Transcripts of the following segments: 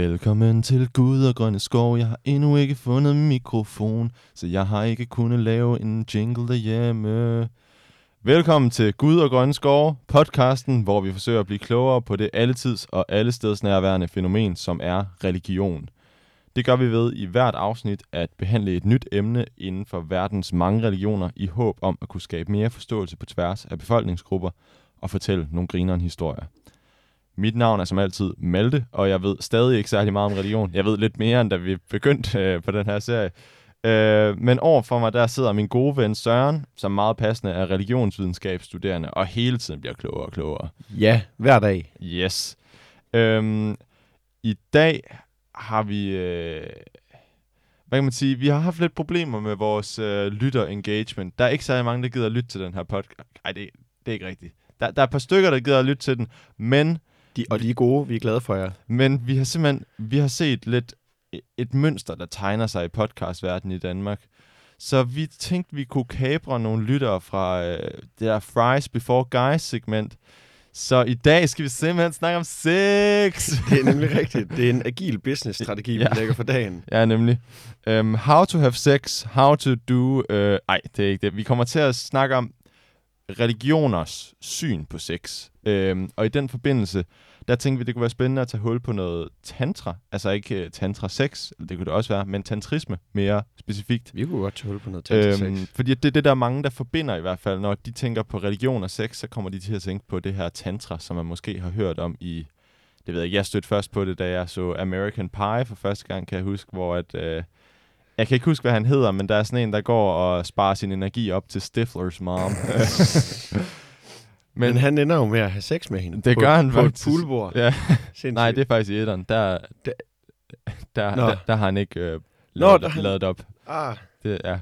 Velkommen til Gud og Grønne Skov. Jeg har endnu ikke fundet mikrofon, så jeg har ikke kunnet lave en jingle derhjemme. Velkommen til Gud og Grønne Skov, podcasten, hvor vi forsøger at blive klogere på det alletids og allestedsnærværende fænomen, som er religion. Det gør vi ved i hvert afsnit at behandle et nyt emne inden for verdens mange religioner i håb om at kunne skabe mere forståelse på tværs af befolkningsgrupper og fortælle nogle grineren historier. Mit navn er som altid Malte, og jeg ved stadig ikke særlig meget om religion. Jeg ved lidt mere, end da vi begyndte øh, på den her serie. Øh, men overfor mig, der sidder min gode ven Søren, som meget passende er religionsvidenskabsstuderende, og hele tiden bliver klogere og klogere. Ja, hver dag. Yes. Øhm, I dag har vi... Øh, hvad kan man sige? Vi har haft lidt problemer med vores øh, lytter-engagement. Der er ikke særlig mange, der gider at lytte til den her podcast. Nej, det, det er ikke rigtigt. Der, der er et par stykker, der gider at lytte til den, men De, og de er gode, vi er glade for jer. men vi har simpelthen vi har set lidt et mønster, der tegner sig i podcastverdenen i Danmark. Så vi tænkte, vi kunne kapre nogle lyttere fra øh, det der Fries Before Guys segment. Så i dag skal vi simpelthen snakke om sex. Det er nemlig rigtigt. Det er en agil business-strategi, Ja. vi lægger for dagen. ja, nemlig. Um, how to have sex, how to do... Øh, ej, det er ikke det. Vi kommer til at snakke om religioners syn på sex. Um, og i den forbindelse, der tænkte vi, det kunne være spændende at tage hul på noget tantra. Altså ikke uh, tantra sex, det kunne det også være, men tantrisme mere specifikt. Vi kunne godt tage hul på noget tantra Øhm, sex. fordi det er det, der er mange, der forbinder i hvert fald. Når de tænker på religion og sex, så kommer de til at tænke på det her tantra, som man måske har hørt om i... Det ved jeg ikke, jeg stødte først på det, da jeg så American Pie for første gang, kan jeg huske, hvor at... Øh, jeg kan ikke huske, hvad han hedder, men der er sådan en, der går og sparer sin energi op til Stiflers mom. Men, han ender jo med at have sex med hende. Det på, gør han på faktisk. et poolbord. Ja, nej, det er faktisk i etteren. Der, der, der, Nå. der, der har han ikke øh, Nå, lavet, der har han- lavet op. Ah, Det, ja.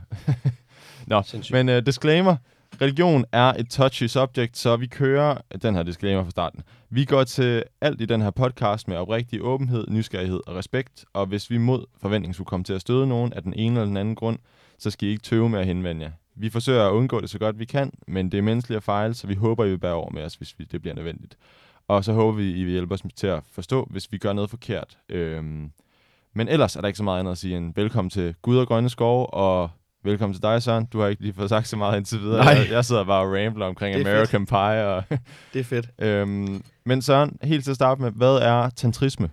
Nå, sindssygt. Men uh, disclaimer. Religion er et touchy subject, så vi kører den her disclaimer fra starten. Vi går til alt i den her podcast med oprigtig åbenhed, nysgerrighed og respekt, og hvis vi mod forventning skulle komme til at støde nogen af den ene eller den anden grund, så skal I ikke tøve med at henvende jer. Vi forsøger at undgå det så godt vi kan, men det er menneskeligt at fejle, så vi håber, I vil bære over med os, hvis det bliver nødvendigt. Og så håber vi, I vil hjælpe os til at forstå, hvis vi gør noget forkert. Øhm, men ellers er der ikke så meget andet at sige end velkommen til Gud og Grønne Skove, og velkommen til dig, Søren. Du har ikke lige fået sagt så meget indtil videre. Nej. Jeg, jeg sidder bare og rambler omkring er American Pie. Og Det er fedt. øhm, men Søren, helt til at starte med, hvad er tantrisme?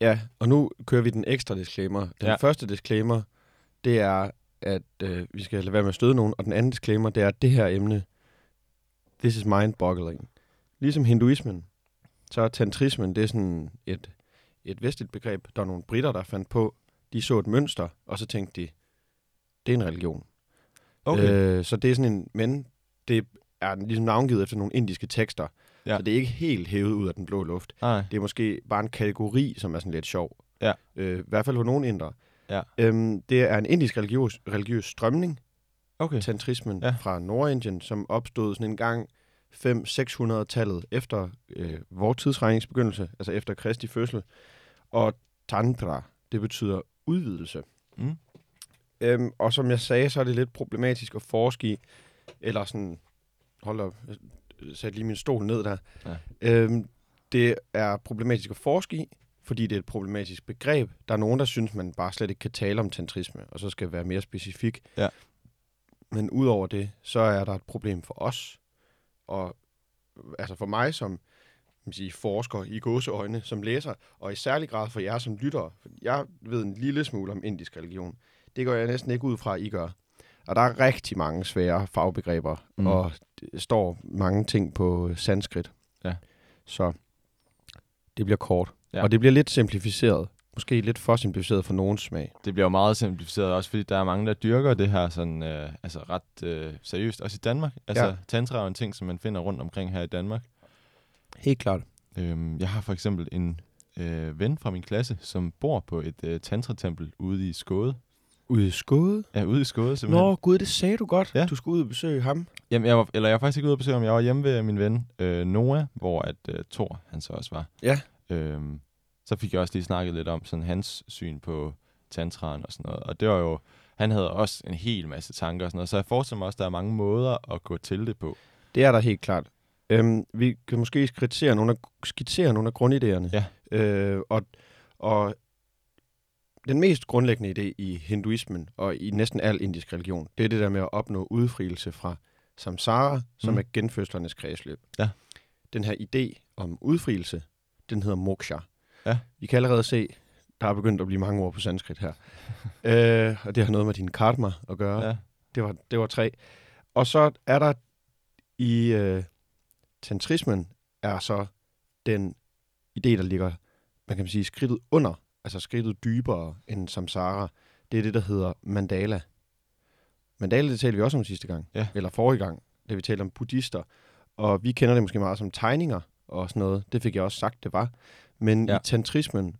Ja, og nu kører vi den ekstra disclaimer. Den ja. første disclaimer, det er, at øh, vi skal lade være med at støde nogen. Og den anden disclaimer, det er, at det her emne, this is mind-boggling. Ligesom hinduismen, så er tantrismen, det er sådan et, et vestligt begreb. Der er nogle britter, der fandt på, de så et mønster, og så tænkte de, det er en religion. Øh, så det er sådan en, men det er ligesom navngivet efter nogle indiske tekster. Ja. Så det er ikke helt hævet ud af den blå luft. Nej. Det er måske bare en kategori, som er sådan lidt sjov. Ja. Øh, I hvert fald hos nogle indre. Ja. Øhm, det er en indisk religiøs, religiøs strømning, Okay. tantrismen Ja. fra Nordindien, som opstod sådan en gang 500-600-tallet efter øh, vores tidsregningsbegyndelse, altså efter Kristi fødsel. Og tantra, det betyder udvidelse. Mm. Øhm, og som jeg sagde, så er det lidt problematisk at forske i, eller sådan, hold op, jeg satte lige min stol ned der. Ja. Øhm, det er problematisk at forske i, fordi det er et problematisk begreb. Der er nogen, der synes, man bare slet ikke kan tale om tantrisme, og så skal være mere specifik. Ja. Men udover det, så er der et problem for os, og altså for mig som man sige, forsker i gåseøjne, som læser, og i særlig grad for jer som lyttere. Jeg ved en lille smule om indisk religion. Det går jeg næsten ikke ud fra, I gør. Og der er rigtig mange svære fagbegreber, Mm. og står mange ting på sanskrit. Ja. Så det bliver kort. Ja. Og det bliver lidt simplificeret. Måske lidt for simplificeret for nogens smag. Det bliver jo meget simplificeret også, fordi der er mange, der dyrker det her sådan, øh, altså ret øh, seriøst, også i Danmark. Altså, ja. Tantra er en ting, som man finder rundt omkring her i Danmark. Helt klart. Øhm, jeg har for eksempel en øh, ven fra min klasse, som bor på et øh, tantratempel ude i Skåde. Ude i skåde? Ja, ude i Skåde simpelthen. Nå, gud, det sagde du godt. Ja. Du skulle ud og besøge ham. Jamen, jeg var, eller jeg var faktisk ikke ude at besøge ham. Jeg var hjemme ved min ven øh, Noah, hvor at øh, Thor, han så også var. Ja. Øhm, så fik jeg også lige snakket lidt om sådan hans syn på tantraen og sådan noget. Og det var jo, han havde også en hel masse tanker og sådan noget. Så jeg forestiller mig også, at der er mange måder at gå til det på. Det er der helt klart. Øhm, vi kan måske skitsere nogle af, skitsere nogle af grundidéerne. Ja. Øh, og, Og den mest grundlæggende idé i hinduismen og i næsten al indisk religion, det er det der med at opnå udfrielse fra samsara, som Mm. er genfødslernes kredsløb. Ja. Den her idé om udfrielse, den hedder moksha. Ja. Vi kan allerede se, der er begyndt at blive mange ord på sanskrit her. øh, og det har noget med din karma at gøre. Ja. Det var, det var tre. Og så er der i øh, tantrismen, er så den idé, der ligger, man kan sige, skridtet under, altså skridtet dybere end samsara. Det er det, der hedder mandala. Mandala, det talte vi også om sidste gang, Ja. eller forrige gang, da vi talte om buddhister. Og vi kender det måske meget som tegninger og sådan noget. Det fik jeg også sagt, det var. Men Ja. i tantrismen,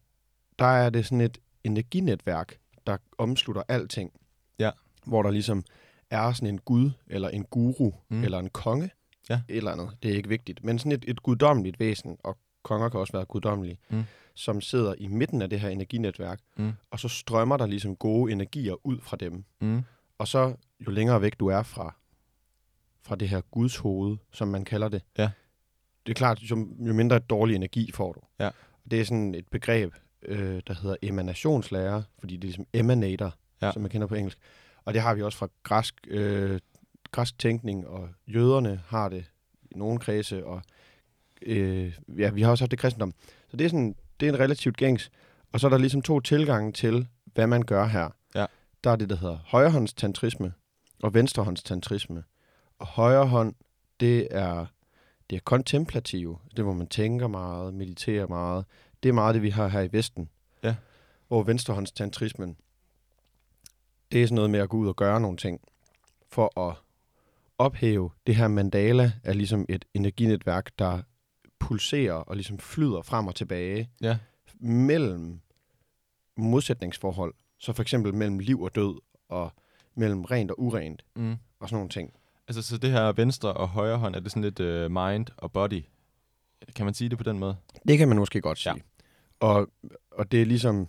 der er det sådan et energinetværk, der omslutter alting. Ja. Hvor der ligesom er sådan en gud, eller en guru, Mm. eller en konge, Ja. eller andet. Det er ikke vigtigt. Men sådan et, et guddommeligt væsen, og konger kan også være guddommelige, Mm. Som sidder i midten af det her energinetværk, Mm. og så strømmer der ligesom gode energier ud fra dem. Mm. Og så jo længere væk du er fra, fra det her Guds hoved, som man kalder det, Ja. det er klart, jo, jo mindre dårlig energi får du. Ja. Det er sådan et begreb, øh, der hedder emanationslære, fordi det er ligesom emanator, Ja. som man kender på engelsk. Og det har vi også fra græsk, øh, græsk tænkning, og jøderne har det i nogle kredse, og øh, ja, vi har også haft det kristendom. Så det er, sådan, det er en relativt gængs. Og så er der ligesom to tilgange til, hvad man gør her. Ja. Der er det, der hedder højrehåndstantrisme og venstrehåndstantrisme. Og højre hånd, det er, det er kontemplative. Det, hvor man tænker meget, mediterer meget. Det er meget det, vi har her i Vesten. Ja. Hvor venstrehåndstantrismen, det er sådan noget med at gå ud og gøre nogle ting for at ophæve det her mandala er ligesom et energinetværk, der pulserer og ligesom flyder frem og tilbage Ja. mellem modsætningsforhold. Så for eksempel mellem liv og død, og mellem rent og urent, Mm. og sådan nogle ting. Altså, så det her venstre og højre hånd, er det sådan lidt uh, mind og body? Kan man sige det på den måde? Det kan man måske godt sige. Ja. Og, og det er ligesom,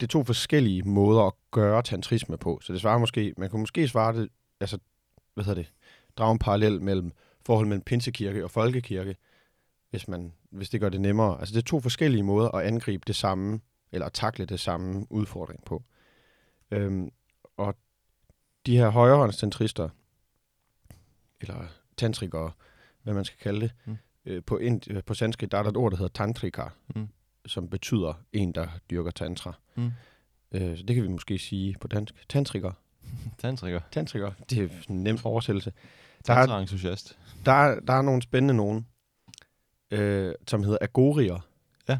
det er to forskellige måder at gøre tantrisme på. Så det svarer måske, man kunne måske svare det, altså, hvad hedder det, drage en parallel mellem forholdet mellem pinsekirke og folkekirke, hvis, man, hvis det gør det nemmere. Altså det er to forskellige måder at angribe det samme, eller at takle det samme udfordring på. Øhm, og de her højrehåndstantrister, eller tantrikere, hvad man skal kalde det, Mm. øh, på, ind, øh, på sanskrit, der er der et ord, der hedder tantrika, Mm. som betyder en, der dyrker tantra. Mm. Øh, så det kan vi måske sige på dansk. Tantriker. Tantriker. Tantriker, det er en nem oversættelse. Der er, der, er, der er nogle spændende nogen, øh, som hedder agorier. Ja.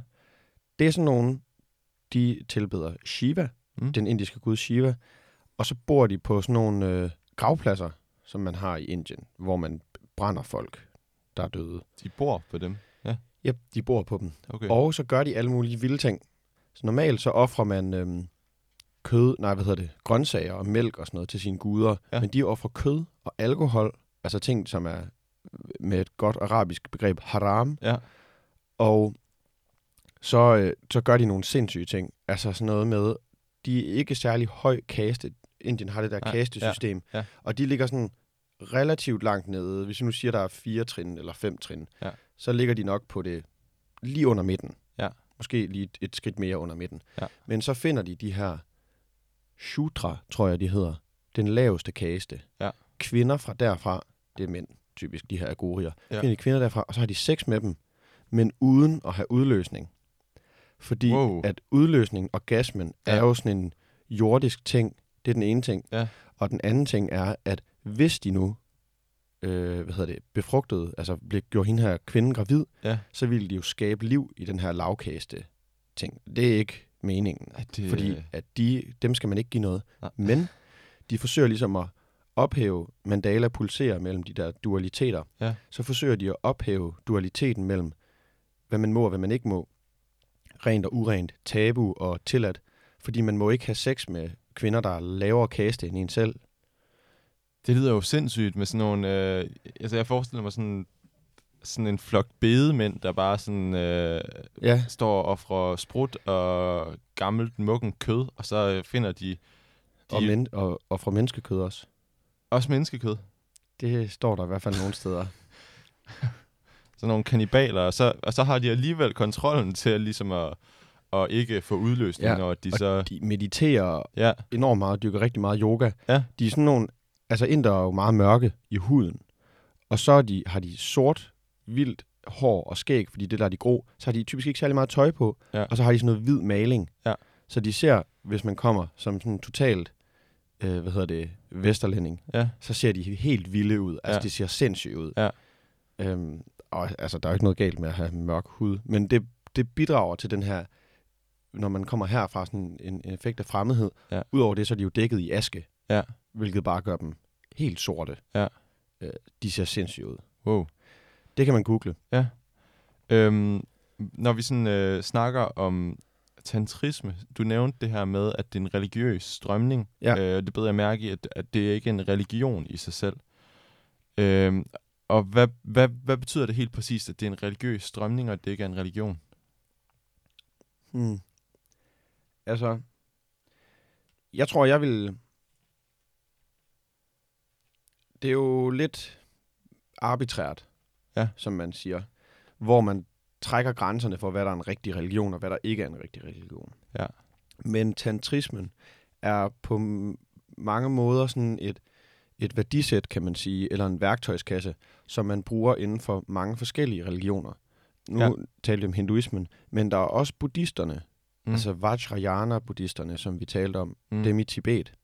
Det er sådan nogen, de tilbeder Shiva, Mm. den indiske gud Shiva, og så bor de på sådan nogle øh, gravpladser, som man har i Indien, hvor man brænder folk, der er døde. De bor på dem. Yep, de bor på dem. Okay. Og så gør de alle mulige vilde ting. Så normalt så offrer man øhm, kød, nej, hvad hedder det, grøntsager og mælk og sådan noget til sine guder. Ja. Ja. Men de offrer kød og alkohol, altså ting, som er med et godt arabisk begreb, haram. Ja. Og så, øh, så gør de nogle sindssyge ting. Altså sådan noget med, de er ikke særlig høj kaste. Indien har det der kastesystem. ja, ja. Og de ligger sådan relativt langt nede. Hvis vi nu siger, der er fire trin eller fem trin, Ja. så ligger de nok på det lige under midten. Ja. Måske lige et, et skridt mere under midten. Ja. Men så finder de de her shudra, tror jeg, de hedder. Den laveste kaste. Ja. Kvinder fra derfra, det er mænd, typisk de her agorier. Ja. Finder de kvinder derfra, og så har de sex med dem, men uden at have udløsning. Fordi Wow. at udløsning, orgasmen, Ja. er jo sådan en jordisk ting. Det er den ene ting. Ja. Og den anden ting er, at hvis de nu øh, hvad hedder det, befrugtede, altså blev, gjorde hende her kvinde gravid, Ja. så ville de jo skabe liv i den her lavkaste ting. Det er ikke meningen, Er det, fordi at de, dem skal man ikke give noget. Nej. Men de forsøger ligesom at ophæve mandala pulserer mellem de der dualiteter. Ja. Så forsøger de at ophæve dualiteten mellem, hvad man må og hvad man ikke må. Rent og urent, tabu og tilladt. Fordi man må ikke have sex med kvinder, der er lavere kaste end en selv. Det lyder jo sindssygt med sådan nogle... Øh, altså, jeg forestiller mig sådan, sådan en flok bedemænd, der bare sådan, øh, Ja, står og offrer sprut og gammelt mukken kød, og så finder de, de og, men, og, og fra menneskekød også. Også menneskekød. Det står der i hvert fald nogle steder. Sådan nogle kanibaler, og så, og så har de alligevel kontrollen til at, ligesom at, og ikke få udløsning, Ja, når de og så... De mediterer Ja, enormt meget, dyrker rigtig meget yoga. Ja. De er sådan nogle, altså inder er jo meget mørke i huden, og så er de, har de sort, vildt hår og skæg, fordi det der er de grå, så har de typisk ikke særlig meget tøj på, Ja. og så har de sådan noget hvid maling. Ja. Så de ser, hvis man kommer som sådan totalt, øh, hvad hedder det, vesterlænding, ja, så ser de helt vilde ud. Altså, Ja. ja. de ser sindssyge ud. Ja. Øhm, og altså, der er jo ikke noget galt med at have mørk hud, men det, det bidrager til den her, når man kommer herfra, sådan en, en effekt af fremmedhed. Ja. Udover det, så er de jo dækket i aske, Ja. hvilket bare gør dem helt sorte. Ja. Øh, de ser sindssyge ud. wow. Det kan man google. Øhm, når vi sådan øh, snakker om tantrisme, du nævnte det her med, at det er en religiøs strømning. Ja. Øh, det beder jeg mærke i, at, at det ikke er en religion i sig selv. Øhm, og hvad, hvad, hvad betyder det helt præcist, at det er en religiøs strømning, og at det ikke er en religion? Hmm. Altså, jeg tror, jeg vil... Det er jo lidt arbitrært, Ja. som man siger, hvor man trækker grænserne for, hvad der er en rigtig religion, og hvad der ikke er en rigtig religion. Ja. Men tantrismen er på mange måder sådan et, et værdisæt, kan man sige, eller en værktøjskasse, som man bruger inden for mange forskellige religioner. Nu Ja. talte vi om hinduismen, men der er også buddhisterne, Mm. altså Vajrayana-buddhisterne, som vi talte om, mm. dem i Tibet.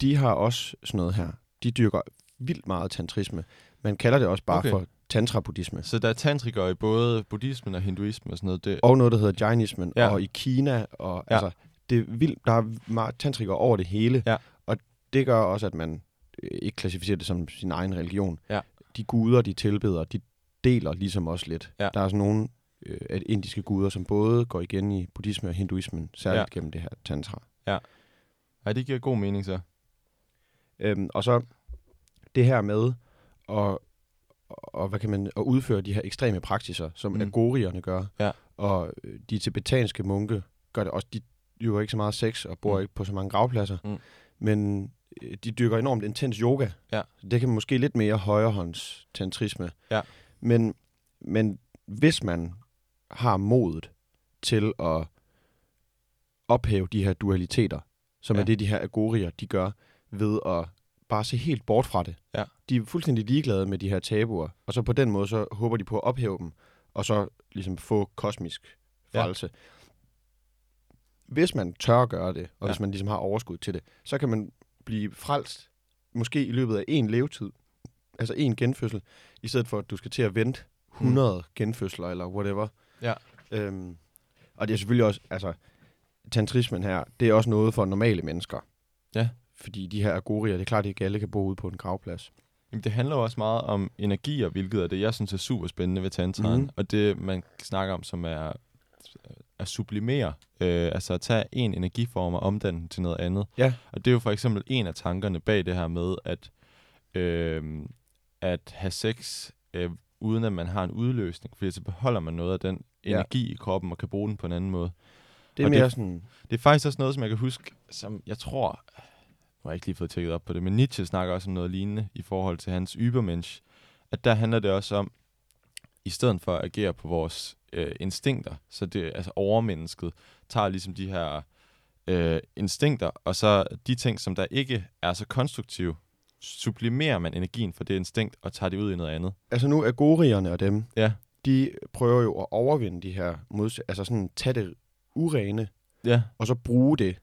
De har også sådan noget her. De dyrker vildt meget tantrisme. Man kalder det også bare okay. for tantra-buddhisme. Så der er tantrikere i både buddhismen og hinduismen og sådan noget. Det, Og noget, der hedder Jainismen, Ja. ja. og i Kina, og Ja. ja. altså, det er vildt, der er meget tantrikere over det hele, Ja. og det gør også, at man øh, ikke klassificerer det som sin egen religion. Ja. De guder, de tilbeder, de deler ligesom også lidt. Ja. Der er sådan nogle øh, indiske guder, som både går igen i buddhisme og hinduismen, særligt Ja. ja. gennem det her tantra. Ej, det giver god mening så. Øhm, og så det her med at, og, hvad kan man, at udføre de her ekstreme praksiser, som Mm. agorierne gør. Ja. Og øh, de tibetanske munke gør det også. De dyrker ikke så meget sex og bor Mm. ikke på så mange gravpladser. Mm. Men øh, de dyrker enormt intens yoga. Ja. Det kan måske lidt mere højrehånds tantrisme. Ja. Men, men hvis man har modet til at ophæve de her dualiteter, som ja. er det, de her agorier, de gør, ved at bare se helt bort fra det. Ja. De er fuldstændig ligeglade med de her tabuer, og så på den måde, så håber de på at ophæve dem, og så ligesom få kosmisk Ja. frelse. Hvis man tør at gøre det, og Ja. ja. hvis man ligesom har overskud til det, så kan man blive frelst, måske i løbet af en levetid, altså en genfødsel, i stedet for at du skal til at vente 100 mm. genfødsler, eller whatever. Ja. Øhm, og det er selvfølgelig også, altså, tantrismen her, det er også noget for normale mennesker. Ja. Fordi de her agorier, det er klart, at ikke alle kan bo ude på en gravplads. Jamen, det handler jo også meget om energier, hvilket er det, jeg synes er super spændende ved tantraen. Mhm. Og det, man snakker om, som er at sublimere, øh, altså at tage en energiform og omdanne den til noget andet. Ja. Og det er jo for eksempel en af tankerne bag det her med, at, øh, at have sex, øh, uden at man har en udløsning, fordi så beholder man noget af den Ja. energi i kroppen og kan bruge den på en anden måde. Det er Og det- mere sådan, Det er faktisk også noget, som jeg kan huske, som jeg tror, har ikke lige fået tjekket op på det, men Nietzsche snakker også om noget lignende i forhold til hans Übermensch, at der handler det også om, i stedet for at agere på vores øh, instinkter, så det altså overmennesket tager ligesom de her øh, instinkter, og så de ting, som der ikke er så konstruktive, sublimerer man energien for det instinkt og tager det ud i noget andet. altså nu agorierne og dem, Ja. de prøver jo at overvinde de her mods- altså sådan tage det urene, Ja, og så bruge det,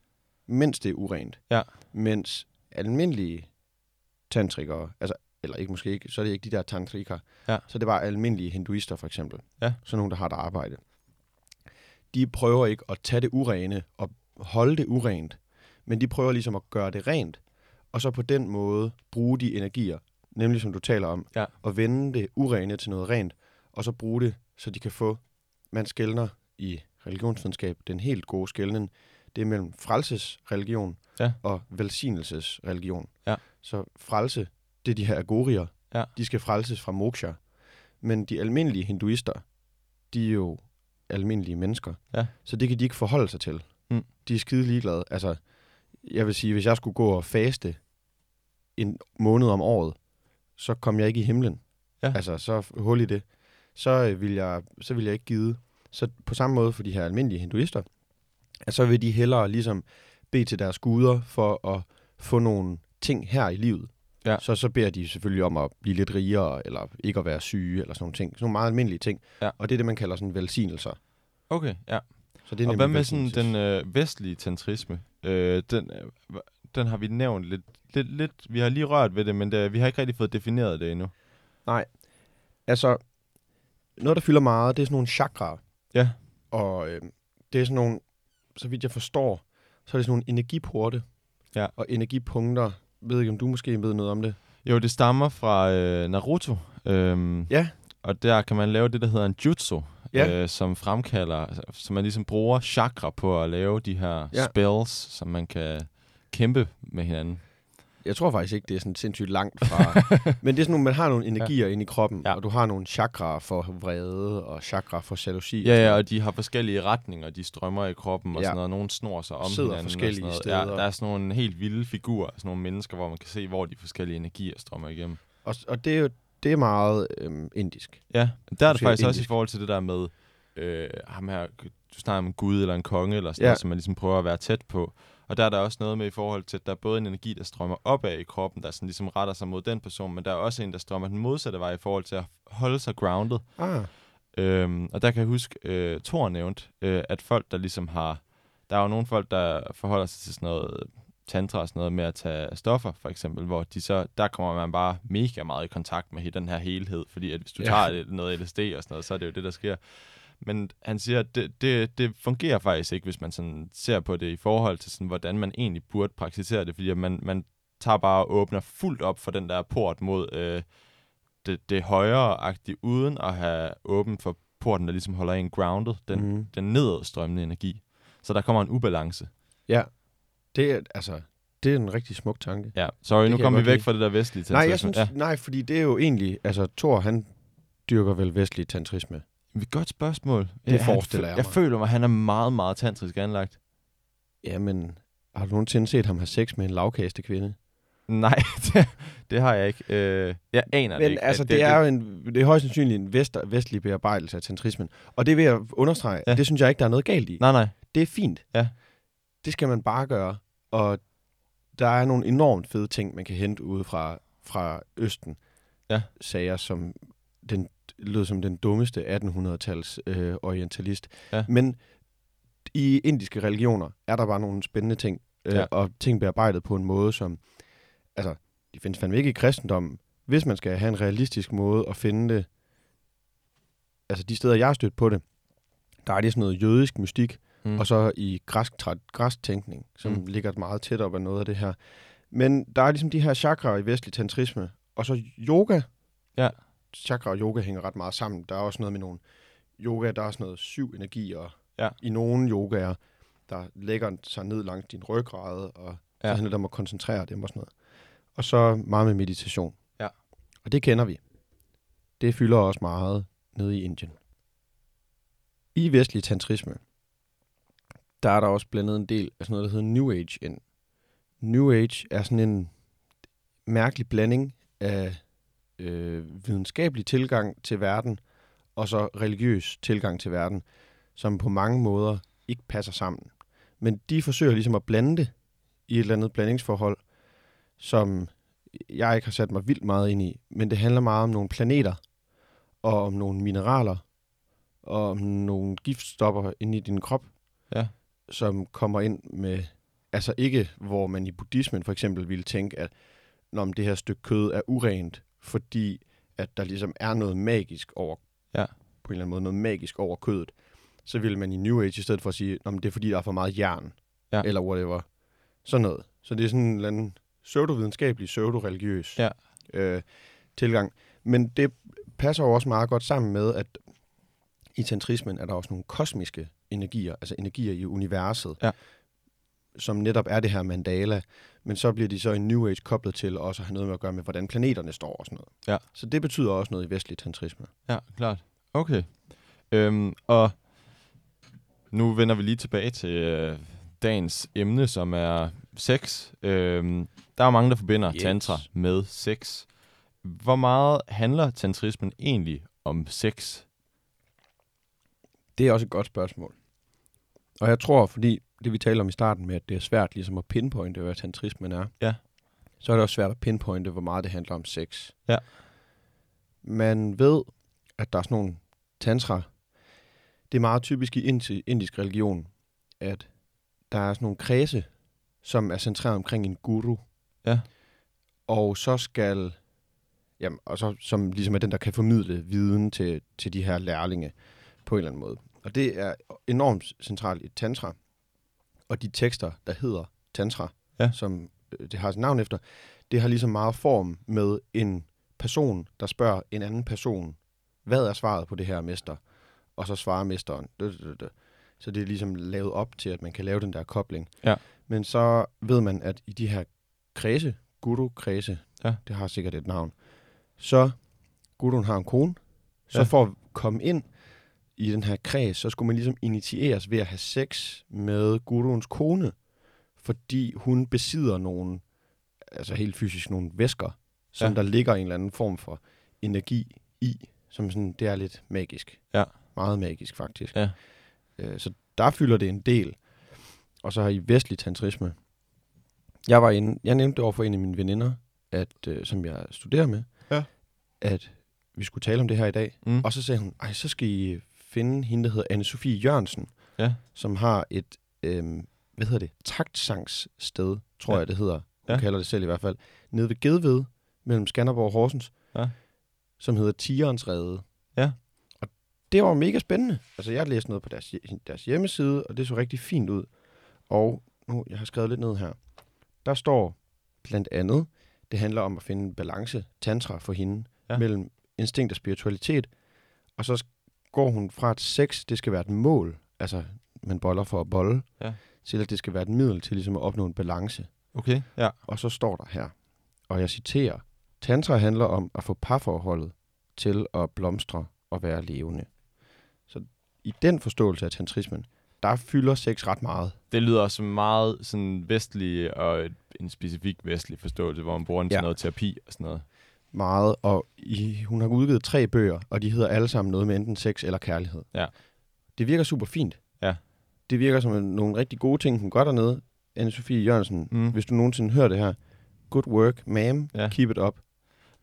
mens det er urent. Ja. Mens almindelige tantrikere, altså, eller ikke måske ikke, så er det ikke de der tantrikere, Ja. så det var almindelige hinduister for eksempel. Ja. Sådan nogle, der har et arbejde. De prøver ikke at tage det urene og holde det urent, men de prøver ligesom at gøre det rent, og så på den måde bruge de energier, nemlig som du taler om, Ja. at vende det urene til noget rent, og så bruge det, så de kan få, man skældner i religionsvidenskab, den helt gode skældning, det er mellem frelsesreligion Ja. og velsignelsesreligion. Ja. Så frelse, det er de her agorier. Ja. De skal frelses fra moksha. Men de almindelige hinduister, de er jo almindelige mennesker. Ja. Så det kan de ikke forholde sig til. Mm. De er skide ligeglade. Altså, jeg vil sige, hvis jeg skulle gå og faste en måned om året, så kom jeg ikke i himlen. Ja. Altså, så hul i det. Så øh, vil jeg, så vil jeg ikke gide. Så på samme måde for de her almindelige hinduister, at så vil de hellere ligesom bede til deres guder for at få nogle ting her i livet. Ja. Så så beder de selvfølgelig om at blive lidt rigere, eller ikke at være syge, eller sådan nogle ting. Sådan nogle meget almindelige ting. Ja. Og det er det, man kalder sådan velsignelser. Okay, ja. Så det er Og hvad med sådan den øh, vestlige tantrisme? Øh, den, øh, den har vi nævnt lidt, lidt, lidt. Vi har lige rørt ved det, men det, vi har ikke rigtig fået defineret det endnu. Altså, noget, der fylder meget, det er sådan nogle chakraer. Ja. Og øh, det er sådan nogle, så vidt jeg forstår, så er det sådan nogle energiporte. Ja. Og energipunkter. Jeg ved ikke, om du måske ved noget om det. Jo, det stammer fra øh, Naruto. Øhm, Ja. Og der kan man lave det, der hedder en jutsu, Ja. øh, som fremkalder, så man ligesom bruger chakra på at lave de her Ja. spells, som man kan kæmpe med hinanden. Jeg tror faktisk ikke, det er sådan sindssygt langt fra. Men det er sådan nogle, man har nogle energier ja. inde i kroppen, Ja. og du har nogle chakraer for vrede og chakraer for jalousi. og Ja, ja, og de har forskellige retninger, de strømmer i kroppen og Ja. sådan noget. Nogle snor sig om Sidder hinanden. og forskellige sådan noget. steder. Ja, der er sådan nogle helt vilde figurer, sådan nogle mennesker, hvor man kan se, hvor de forskellige energier strømmer igennem. Og, og det er jo det er meget øhm, indisk. Ja, der er det faktisk også i indisk. forhold til det der med øh, ham her, du snakker om en gud eller en konge, eller sådan. Ja. noget, som man ligesom prøver at være tæt på. Og der er der også noget med i forhold til, at der er både en energi, der strømmer opad i kroppen, der sådan ligesom retter sig mod den person, men der er også en, der strømmer den modsatte vej i forhold til at holde sig grounded. Ah, Øhm, og der kan jeg huske, øh, Thor nævnt, øh, at folk, der ligesom har... Der er jo nogle folk, der forholder sig til sådan noget tantra og sådan noget med at tage stoffer, for eksempel, hvor de så, der kommer man bare mega meget i kontakt med den her helhed, fordi at hvis du Ja. tager noget LSD og sådan noget, så er det jo det, der sker. Men han siger, at det, det, det fungerer faktisk ikke, hvis man sådan ser på det i forhold til, sådan, hvordan man egentlig burde praktisere det, fordi man, man tager bare og åbner fuldt op for den der port mod øh, det, det højere-agtige, uden at have åben for porten, der ligesom holder en grounded, den, mm. den nedadstrømmende energi. Så der kommer en ubalance. Ja, det er, altså, det er en rigtig smuk tanke. Ja, sorry, Det nu kommer vi væk lide. fra det der vestlige Nej, jeg tantrisme. synes, Ja. nej, fordi det er jo egentlig, altså Thor, han dyrker vel vestlig tantrisme. Men Godt spørgsmål. Det han forestiller fø- jeg Jeg mig. føler mig, at han er meget, meget tantrisk anlagt. Jamen, har du nogensinde set ham have sex med en lavkaste kvinde? Nej, det, det har jeg ikke. Øh, jeg aner det Men ikke. altså, det, det er jo en, det er højst sandsynligt en vest, vestlig bearbejdelse af tantrismen. Og det vil jeg understrege, Ja. ja. det synes jeg ikke, der er noget galt i. Nej, nej. Det er fint. Ja. Det skal man bare gøre. Og der er nogle enormt fede ting, man kan hente ude fra, fra Østen. Ja. Sager, som den lød som den dummeste 1800-tals øh, orientalist. Ja. Men i indiske religioner er der bare nogle spændende ting, øh, Ja. og ting bearbejdet på en måde, som... Altså, de findes fandme ikke i kristendommen. Hvis man skal have en realistisk måde at finde det... Altså, de steder, jeg har stødt på det, der er det sådan noget jødisk mystik, Mm. og så i græsk, tra- græsk tænkning, som Mm. ligger meget tæt op af noget af det her. Men der er ligesom de her chakraer i vestlig tantrisme, og så yoga. Ja. Chakra og yoga hænger ret meget sammen. Der er også noget med nogle yoga, der er sådan noget syv energier. Ja. I nogle yogaer, der lægger sig ned langs din ryggrad, og Ja. så handler det om at koncentrere dem og sådan noget. Og så meget med meditation. Ja. Og det kender vi. Det fylder også meget nede i Indien. I vestlig tantrisme, der er der også blandet en del af sådan noget, der hedder New Age ind. New Age er sådan en mærkelig blanding af øh, videnskabelig tilgang til verden, og så religiøs tilgang til verden, som på mange måder ikke passer sammen. Men de forsøger ligesom at blande det i et eller andet blandingsforhold, som jeg ikke har sat mig vildt meget ind i, men det handler meget om nogle planeter, og om nogle mineraler, og om nogle giftstoffer inde i din krop, Ja. som kommer ind med, altså ikke hvor man i buddhismen for eksempel ville tænke, at når det her stykke kød er urent, fordi at der ligesom er noget magisk over, Ja. på en eller anden måde noget magisk over kødet, så ville man i New Age i stedet for at sige, at det er fordi, der er for meget jern, Ja. eller whatever. Sådan noget. Så det er sådan en eller anden pseudo-videnskabelig, pseudo-religiøs Ja. øh, tilgang. Men det passer jo også meget godt sammen med, at i tantrismen er der også nogle kosmiske energier, altså energier i universet, Ja. Som netop er det her mandala, men så bliver de så i New Age koblet til også at have noget med at gøre med, hvordan planeterne står og sådan noget. Ja. Så det betyder også noget i vestlig tantrisme. Ja, klart. Okay. Øhm, og nu vender vi lige tilbage til øh, dagens emne, som er sex. Øhm, der er mange, der forbinder Yes. tantra med sex. Hvor meget handler tantrismen egentlig om sex? Det er også et godt spørgsmål. Og jeg tror, fordi det vi talte om i starten med, at det er svært ligesom at pinpointe, hvad tantrismen er, Ja. så er det også svært at pinpointe, hvor meget det handler om sex. Ja. Man ved, at der er sådan nogle tantra. Det er meget typisk i indi- indisk religion, at der er sådan nogle kredse, som er centreret omkring en guru. Ja. Og så skal, jamen, og så, som ligesom er den, der kan formidle viden til, til de her lærlinge på en eller anden måde. Og det er enormt centralt i tantra. Og de tekster, der hedder tantra, Ja. som øh, det har sit navn efter, det har ligesom meget form med en person, der spørger en anden person, hvad er svaret på det her, mester? Og så svarer mesteren. Så det er ligesom lavet op til, at man kan lave den der kobling. Ja. Men så ved man, at i de her kredse, guru-kredse, Ja. det har sikkert et navn, så guruen har en kone, så Ja. for at komme ind i den her kreds, så skulle man ligesom initieres ved at have sex med guruens kone, fordi hun besidder nogle, altså helt fysisk nogle væsker, som Ja. der ligger en eller anden form for energi i, som sådan, det er lidt magisk. Ja. Meget magisk, faktisk. Ja. Øh, så der fylder det en del. Og så i vestlig tantrisme. Jeg var inde, jeg nævnte det over for en af mine veninder, at, øh, som jeg studerer med, Ja. at vi skulle tale om det her i dag. Mm. Og så sagde hun, ej, så skal I finde hende, der hedder Anne-Sophie Jørgensen, Ja. som har et, øhm, hvad hedder det, taktsangssted, tror Ja. jeg, det hedder. Hun Ja. kalder det selv i hvert fald. Nede ved Gedved, mellem Skanderborg og Horsens, Ja. som hedder Tigerens Rede. Ja. Og det var mega spændende. Altså, jeg læste noget på deres, deres hjemmeside, og det så rigtig fint ud. Og nu, jeg har skrevet lidt ned her. Der står blandt andet, det handler om at finde en balance, tantra for hende, ja. mellem instinkt og spiritualitet. Og så går hun fra, at sex, det skal være et mål, altså man boller for at bolle, Ja. til at det skal være et middel til ligesom at opnå en balance. Okay, ja. Og så står der her, og jeg citerer, Tantra handler om at få parforholdet til at blomstre og være levende. Så i den forståelse af tantrismen, der fylder sex ret meget. Det lyder som meget sådan vestlig og en specifik vestlig forståelse, hvor man bruger den til Ja. noget terapi og sådan noget. Meget, og i, hun har udgivet tre bøger, og de hedder alle sammen noget med enten sex eller kærlighed. Ja. Det virker super fint. Ja. Det virker som nogle rigtig gode ting, hun gør dernede. Anne-Sophie Jørgensen, Mm. hvis du nogensinde hører det her, good work, ma'am, Ja. keep it up.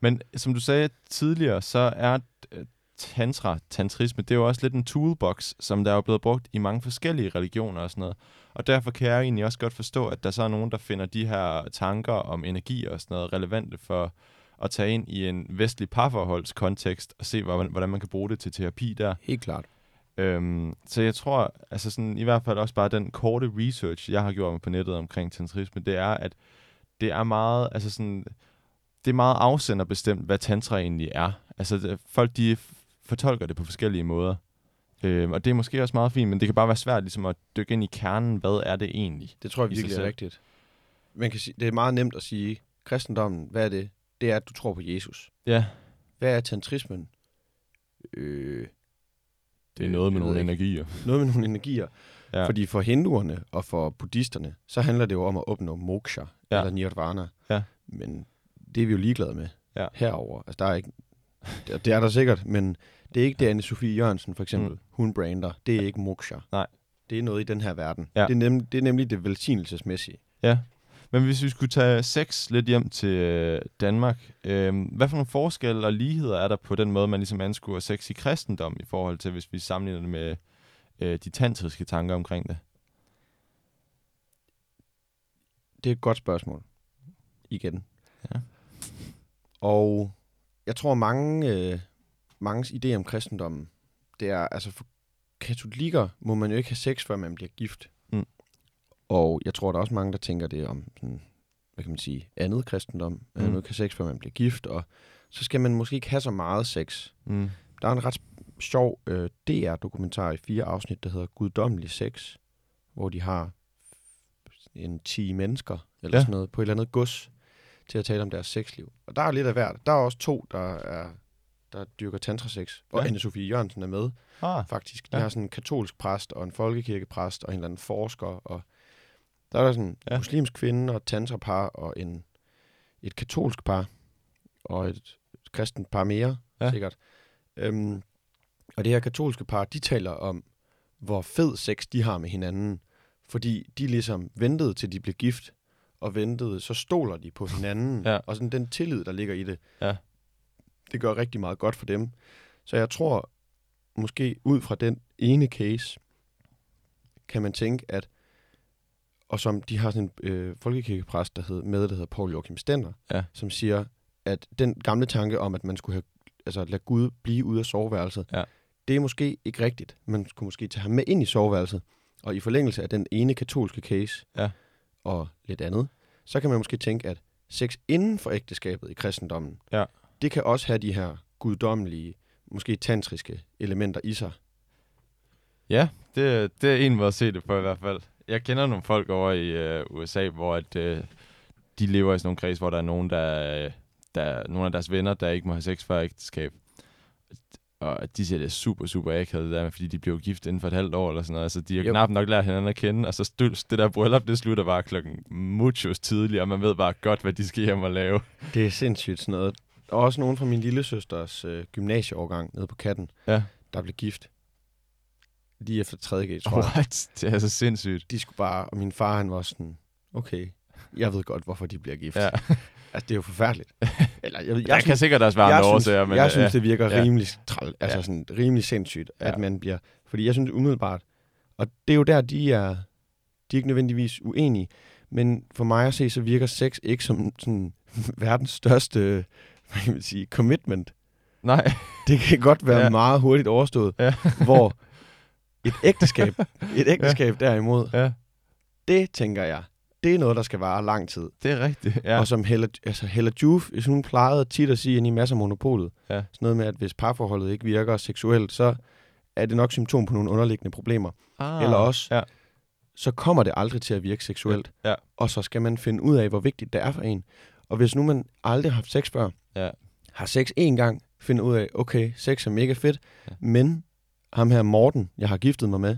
Men som du sagde tidligere, så er øh, tantra, tantrisme, det er jo også lidt en toolbox, som der er blevet brugt i mange forskellige religioner og sådan noget. Og derfor kan jeg egentlig også godt forstå, at der så er nogen, der finder de her tanker om energi og sådan noget relevante for at tage ind i en vestlig parforholdskontekst og se, hvordan, hvordan man kan bruge det til terapi der. Helt klart. Øhm, så jeg tror, altså sådan, i hvert fald også bare den korte research, jeg har gjort på nettet omkring tantrisme, det er, at det er meget, altså sådan, det er meget afsenderbestemt, hvad tantra egentlig er. Altså det, folk, de fortolker det på forskellige måder. Øhm, og det er måske også meget fint, men det kan bare være svært ligesom at dykke ind i kernen, hvad er det egentlig? Det tror jeg virkelig er rigtigt. Man kan sige, det er meget nemt at sige, kristendommen, hvad er det? Det er, at du tror på Jesus. Ja, Hvad er tantrismen? Øh, det er noget med nogle ikke. energier. noget med nogle energier. Ja. Fordi for hinduerne og for buddhisterne, så handler det jo om at opnå moksha, Ja. eller nirvana. Ja. Men det er vi jo ligeglade med Ja. herover. Altså, der er ikke, det, er der sikkert, men det er ikke det, Anne-Sophie Jørgensen for eksempel, Mm. hun brander. Det er ikke moksha. Nej. Det er noget i den her verden. Ja. Det, er nemlig, det er nemlig det velsignelsesmæssige. Ja, men hvis vi skulle tage sex lidt hjem til øh, Danmark, øh, hvad for nogle forskelle og ligheder er der på den måde, man ligesom anskuer sex i kristendom i forhold til, hvis vi sammenligner det med øh, de tantriske tanker omkring det? Det er et godt spørgsmål. Igen. Ja. Og jeg tror, mange, øh, manges idé om kristendommen, det er, altså for katolikker må man jo ikke have sex, før man bliver gift. Og jeg tror, der er også mange, der tænker det om, sådan, hvad kan man sige, andet kristendom. Mm. Mm. Ikke have sex, før man bliver gift, og så skal man måske ikke have så meget sex. Mm. Der er en ret sjov øh, DR-dokumentar i fire afsnit, der hedder Guddommelig Sex, hvor de har en 10 mennesker, eller Ja. sådan noget, på et eller andet gods, til at tale om deres sexliv. Og der er lidt af hvert. Der er også to, der er der dyrker tantrasex. Og Ja. Anne-Sophie Jørgensen er med, Ah, faktisk. De ja. har sådan en katolsk præst, og en folkekirkepræst, og en eller anden forsker, og der er der sådan en Ja. muslimsk kvinde, og et tantrapar, og en, et katolsk par, og et kristent par mere, ja. sikkert. Øhm, og det her katolske par, de taler om hvor fed sex de har med hinanden. Fordi de ligesom ventede til de blev gift, og ventede, så stoler de på hinanden. Ja. Og sådan den tillid, der ligger i det, Ja. det gør rigtig meget godt for dem. Så jeg tror, måske ud fra den ene case, kan man tænke, at og som de har sådan en øh, folkekirkepræst, der hed, med, der hedder Paul Joachim Stender, Ja. som siger, at den gamle tanke om, at man skulle have, altså lade Gud blive ude af soveværelset, Ja. det er måske ikke rigtigt. Man skulle måske tage ham med ind i soveværelset, og i forlængelse af den ene katolske case, Ja. og lidt andet, så kan man måske tænke, at sex inden for ægteskabet i kristendommen, Ja. det kan også have de her guddommelige, måske tantriske elementer i sig. Ja, det, det er en måde at se det på i hvert fald. Jeg kender nogle folk over i øh, USA, hvor at, øh, de lever i sådan nogle kreds, hvor der er nogen, der, der er nogle af deres venner, der ikke må have sex før ægteskab. Og de siger, det er super, super akavet, det der, fordi de blev gift inden for et halvt år eller sådan noget. Altså, de har Jo. knap nok lært hinanden at kende, og så stu- det der bryllup, det slutter bare klokken muchos tidligere, og man ved bare godt, hvad de skal hjem og lave. Det er sindssygt sådan noget. Er også nogen fra min lille søsters øh, gymnasieårgang nede på katten, Ja. der blev gift. Lige efter 3.G, tror jeg. What? Det er så sindssygt. De skulle bare, og min far han var sådan, okay, jeg ved godt, hvorfor de bliver gift. Ja. Altså, det er jo forfærdeligt. Eller, jeg, jeg, Der kan sikkert også være jeg andre synes, årsager, men jeg synes, det virker ja. rimelig, træl, altså Ja. sådan, rimelig sindssygt, at Ja. man bliver... Fordi jeg synes umiddelbart, og det er jo der, de er, de er ikke nødvendigvis uenige, men for mig at se, så virker sex ikke som sådan verdens største, hvad kan man sige, commitment. Nej, Det kan godt være Ja. ja. meget hurtigt overstået, Ja. hvor et ægteskab, et ægteskab derimod, ja, det tænker jeg, det er noget, der skal vare lang tid. det er rigtigt. Ja. Ja. Og som Hella, altså Hella Juf, hvis hun plejede tit at sige ind i masser af monopolet, Ja. sådan noget med, at hvis parforholdet ikke virker seksuelt, så er det nok symptom på nogle underliggende problemer. ah, Eller også, Ja. så kommer det aldrig til at virke seksuelt. Ja. Og så skal man finde ud af, hvor vigtigt det er for en. Og hvis nu man aldrig har haft sex før, Ja. har sex én gang, finder ud af, okay, sex er mega fedt, Ja. ja. men ham her Morten, jeg har giftet mig med,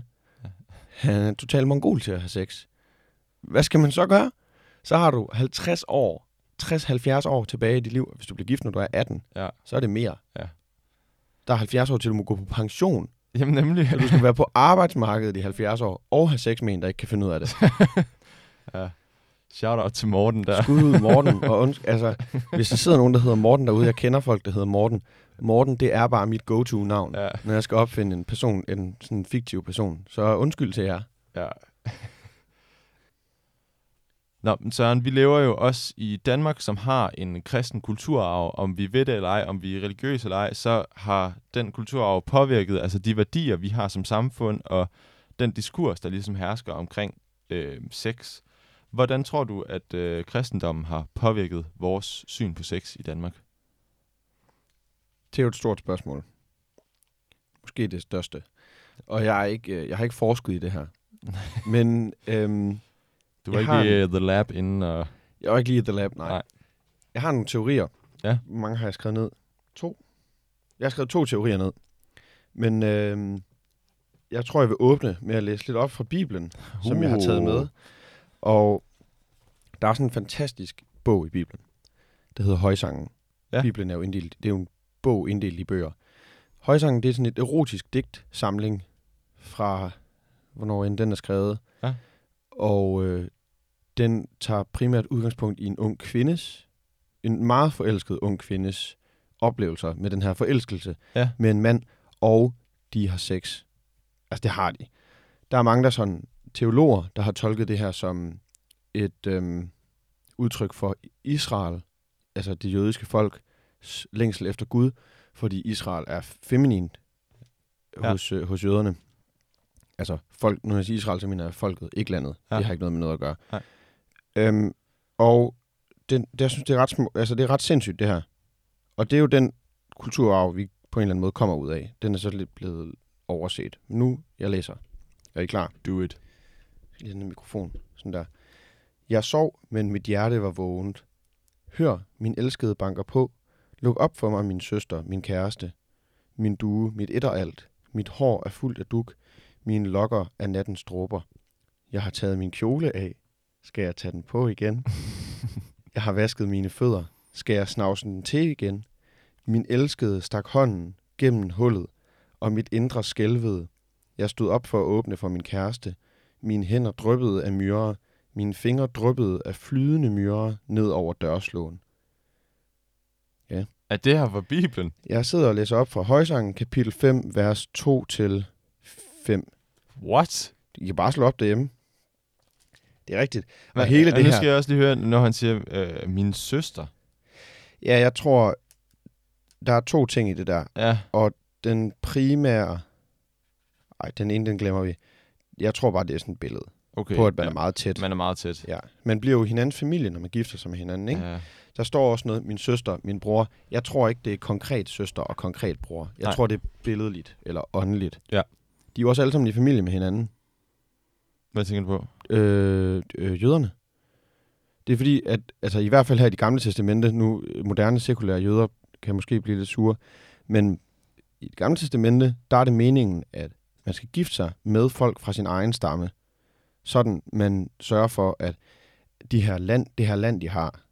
han er totalt mongol til at have sex. Hvad skal man så gøre? Så har du 50 år, 60-70 år tilbage i dit liv. Hvis du bliver gift, når du er 18, Ja. så er det mere. Ja. Der er 70 år til, du må gå på pension. Jamen nemlig. Så du skal være på arbejdsmarkedet i 70 år, og have sex med en, der ikke kan finde ud af det. ja. Shout out til Morten der. Skud ud Morten. Og unds- altså, hvis der sidder nogen, der hedder Morten derude, jeg kender folk, der hedder Morten. Morten, det er bare mit go-to-navn, Ja, når jeg skal opfinde en person, en sådan en fiktiv person. Så undskyld til jer. ja. Nå, men Søren, vi lever jo også i Danmark, som har en kristen kulturarv. Om vi ved det eller ej, om vi er religiøse eller ej, så har den kulturarv påvirket altså de værdier, vi har som samfund, og den diskurs, der ligesom hersker omkring øh, sex. Hvordan tror du, at øh, kristendommen har påvirket vores syn på sex i Danmark? Det er jo et stort spørgsmål. Måske det største. Og jeg, er ikke, øh, jeg har ikke forsket i det her. Men øhm, Du var Jeg ikke har i uh, The Lab inden, og... jeg var ikke lige i The Lab, nej. Nej. Jeg har nogle teorier. Ja. Hvor mange har jeg skrevet ned? To. Jeg har skrevet to teorier ned. Men øhm, jeg tror, jeg vil åbne med at læse lidt op fra Bibelen, uh. som jeg har taget med. Og der er sådan en fantastisk bog i Bibelen, der hedder Højsangen. Ja. Bibelen er jo inddelt, det er jo en bog inddelt i bøger. Højsangen, det er sådan et erotisk digtsamling fra, hvornår end den er skrevet. Ja. Og øh, den tager primært udgangspunkt i en ung kvindes, en meget forelsket ung kvindes oplevelser med den her forelskelse Ja. med en mand, og de har sex. Altså, det har de. Der er mange, der er sådan teologer, der har tolket det her som et øhm, udtryk for Israel, altså det jødiske folk, længsel efter Gud, fordi Israel er feminin Ja. hos, øh, hos jøderne. Altså, folk, når jeg siger Israel, så mener jeg folket, ikke landet. Ja. Det har ikke noget med noget at gøre. Nej. Øhm, og det, det, jeg synes, det er, ret små, altså, det er ret sindssygt, det her. Og det er jo den kulturarv, vi på en eller anden måde kommer ud af. Den er så lidt blevet overset. Nu, jeg læser. Er I klar? Do it. lige sådan en mikrofon. Sådan der. Jeg sov, men mit hjerte var vågent. Hør, min elskede banker på. Luk op for mig, min søster, min kæreste. Min due, mit et og alt. Mit hår er fuldt af duk. Mine lokker er nattens dråber. Jeg har taget min kjole af. Skal jeg tage den på igen? Jeg har vasket mine fødder. Skal jeg snavse den til igen? Min elskede stak hånden gennem hullet, og mit indre skælvede. Jeg stod op for at åbne for min kæreste. Mine hænder dryppede af myrer. Mine fingre dryppede af flydende myrer ned over dørslåen. Er det her fra Bibelen? Jeg sidder og læser op fra Højsangen, kapitel 5, vers 2 til 5. What? I kan bare slå op derhjemme. Det er rigtigt. Og Hvad- hele det nu her- skal jeg også lige høre, når han siger, øh, min søster. Ja, jeg tror, der er to ting i det der. Ja, Den primære... Ej, den ene, den glemmer vi. Jeg tror bare, det er sådan et billede okay. på, at man ja, er meget tæt. man er meget tæt. Ja. Man bliver jo hinandens familie, når man gifter sig med hinanden, ikke? Ja. Der står også noget, min søster, min bror. Jeg tror ikke, det er konkret søster og konkret bror. Jeg Nej. tror, det er billedligt eller åndeligt. Ja. De er jo også alle sammen i familie med hinanden. Hvad tænker du på? øh, øh, jøderne. Det er fordi, at altså, i hvert fald her i de gamle testamente, nu øh, moderne sekulære jøder kan måske blive lidt sure, men i det gamle testamente, der er det meningen, at man skal gifte sig med folk fra sin egen stamme, sådan man sørger for, at de her land, det her land, de har.